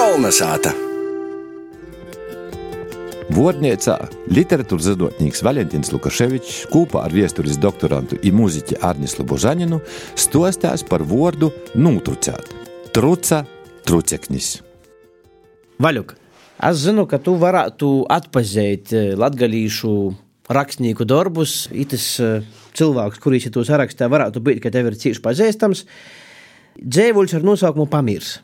Kolnesāta! Vārnīcā literatūras zinātnēks Valentīns Lukaševičs kopā ar vēstures doktorantu un mūziķi Arnislu Božaninu stostās par vārdu nūtrucēt. Truca, truceknis. Vaļuk, es zinu, ka tu varētu atpazīt eh, latgalīšu rakstnieku darbus. Itis eh, cilvēks, kurš ir to sarakstā, varētu būt, ka tev ir cieši pazīstams. Dzēvuļs ar nosaukumu Pamirs.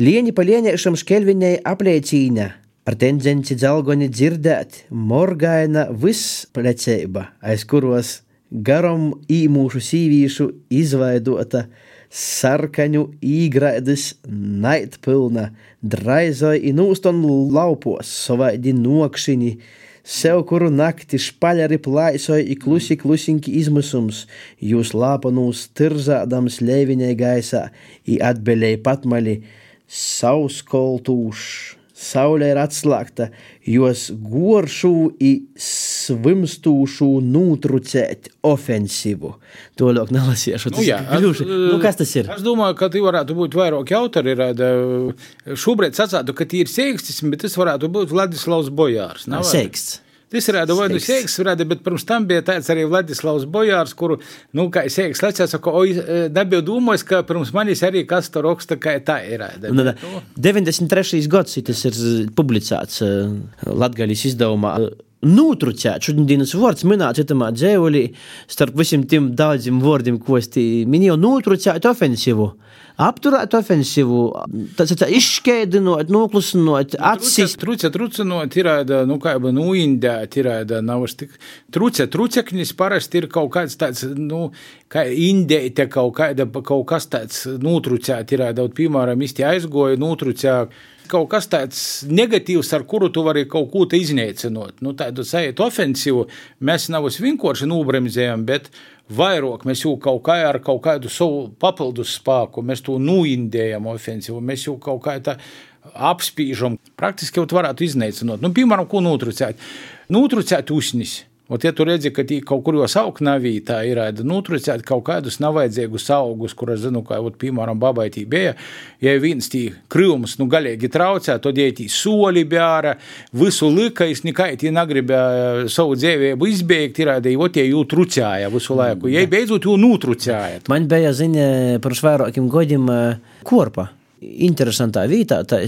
Лені палене шамшкельвеней апляйційне. Артензенці дзалгоні дзірдēt, morgaina vispleceiba, aiz kuros garom īmūšu sīvīšu izveidota sarkaņu īgraidis naitpilna, draizoj inūston laupos savaidi nokšini, sev kuru naktį špalerį plaisoj į klusi klusinki izmusums, jūs lapanūs tirzadams leiviniai gaisa į atbeliai patmalį, sauskoltūš. Saule ir atslēgta, jos goršu un svimstūšu nūtrucēt ofensīvu. To ļoti nelasīšu. Nu, jā, gļuši. nu, kas tas ir? Es domāju, ka tie varētu būt vairāk autori. Šobrīd sacātu, ka tie ir sēkstis, bet tas varētu būt Vladislavs Bojārs. Sēksts. Tas ir vai nu sēks, rāda, bet pirms tam bija tāds arī Vladislavs Bojārs, kuru, nu, kā sēks lecās, saka, oi, nebija domājis, ka pirms manis arī kas to raksta, kā tā ir. Rāda, nu, bet, nu. 93. gads tas ir publicēts Latgaļas izdevumā. Nūtrucēt, šodienas vārds minēts itamā dzēvolī, starp visiem tiem daudziem vārdiem, ko es minēju, nūtrucēt ofensīvu apturēt ofensīvu, tas ir izšķēdinot, noklusinot, atsist. Truce, trucinot, ir, nu, kā jau nuindēt, ir, nav tik, truce, truceknis parasti ir kaut kāds tāds, nu, kā indēte kaut kāda, kaut kas tāds nutrucēt, ir, daudz, piemēram, izti aizgoja, nutrucēt kaut kas tāds negatīvs, ar kuru tu vari kaut ko iznīcināt. Nu, tādu sajūtu ofensīvu mēs nav vienkārši nobremzējam, bet vairāk mēs jau kaut kā ar kaut kādu savu papildus spēku, mēs to nuindējam ofensīvu, mēs jau kaut kā tā apspīžam. Praktiski jau varētu iznīcināt. Nu, piemēram, ko nutrucēt? Nutrucēt usnis. Ot, ja tu redzi, ka kaut kur jau auga navītā ir nutrucēt kaut kādus nevajadzīgus augus, kur es zinu, kā, ot, piemēram, babai tī bija, ja viens tī krūmus, nu, galīgi traucē, tad ja tī soli bjāra, visu lika, es nekai tī negribēja savu dzīvību izbeigt, ir, ja ot, ja jū trucēja visu laiku, ja beidzot jū nutrucēja. Man bija ziņa par vairākiem godiem korpa. Interesantā vietā, tā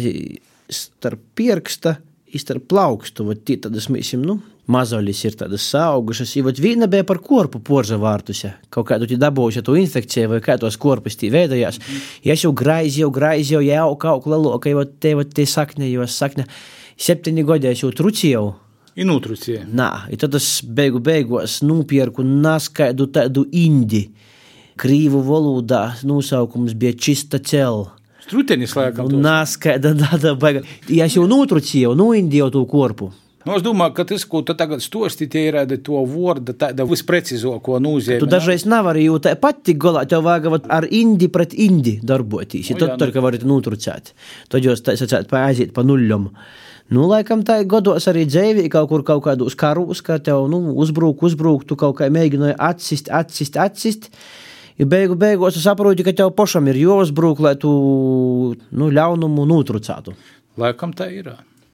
starp pierksta, starp plaukstu, vat tī tad es mīsim, nu, mazolis ir tādas augušas. Ja viena bija par korpu porza vārtusi, kaut kādu dabūjuši to infekciju vai kā tos korpus tī veidojās. Ja es jau graizi, jau graizi, jau jau kaut kā leloka, jau te, jau te sakne, jo sakne. Septiņi gadi es jau trucīju. Inutrucija. Nā, i tad es beigu beigos nupirku naskaidu tādu indi. Krīvu valodā nosaukums bija čista cela. Strutenis laikam. Naskaida, da, da, baiga. Ja es jau nutrucīju, nuindīju to korpu. Nu, es domāju, ka tas, ko tu tagad stosti, tie ir to vārdu, tāda visprecīzāko nozīme. Tu dažreiz nevari jau tā pati galā, tev vajag ar indi pret indi darboties. Ja tad, tad, ka varat nutrucēt. Tad jūs tā sacāt paaiziet pa nuļam. Nu, laikam tā gados arī dzēvī kaut kur kaut kādos karus, ka tev, nu, uzbruk, uzbruk, tu kaut kā mēģināji atsist, atsist, atsist. Ja beigu beigās tu saproti, ka tev pašam ir jāuzbruk, lai tu, nu, ļaunumu nutrucētu. Laikam tā ir.